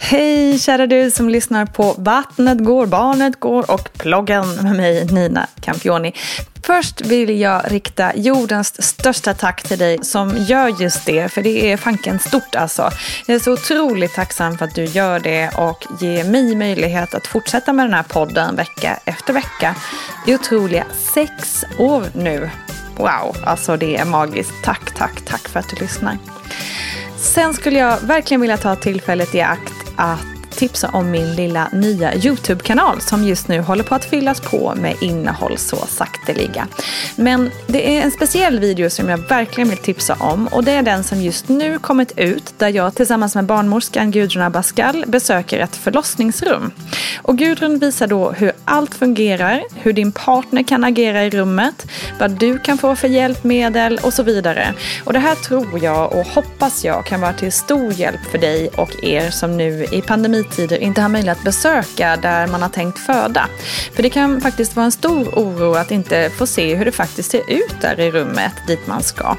Hej kära du som lyssnar på Vattnet går, barnet går och ploggen med mig Nina Campioni. Först vill jag rikta jordens största tack till dig som gör just det, för det är fanken stort alltså. Jag är så otroligt tacksam för att du gör det och ger mig möjlighet att fortsätta med den här podden vecka efter vecka i otroliga sex år nu. Wow, alltså det är magiskt. Tack, tack, tack för att du lyssnar. Sen skulle jag verkligen vilja ta tillfället i akt att tipsa om min lilla nya YouTube-kanal som just nu håller på att fyllas på med innehåll så sakteliga. Men det är en speciell video som jag verkligen vill tipsa om och det är den som just nu kommit ut där jag tillsammans med barnmorskan Gudrun Abascal besöker ett förlossningsrum. Och Gudrun visar då hur allt fungerar, hur din partner kan agera i rummet, vad du kan få för hjälpmedel och så vidare. Och det här tror jag och hoppas jag kan vara till stor hjälp för dig och er som nu i pandemi pandemitider inte har möjlighet att besöka där man har tänkt föda. För det kan faktiskt vara en stor oro att inte få se hur det faktiskt ser ut där i rummet dit man ska.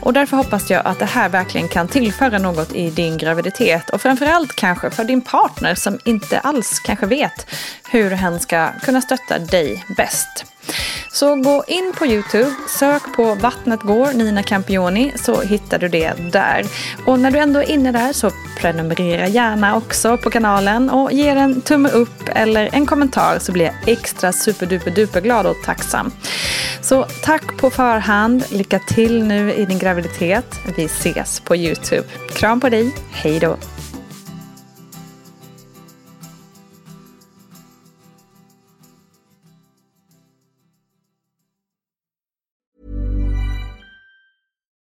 Och därför hoppas jag att det här verkligen kan tillföra något i din graviditet och framförallt kanske för din partner som inte alls kanske vet hur hen ska kunna stötta dig bäst. Så gå in på Youtube, sök på Vattnet går, Nina Campioni, så hittar du det där. Och när du ändå är inne där så prenumerera gärna också på kanalen och ge en tumme upp eller en kommentar så blir jag extra superduper duper glad och tacksam. Så tack på förhand, lycka till nu i din graviditet. Vi ses på Youtube. Kram på dig, hej då!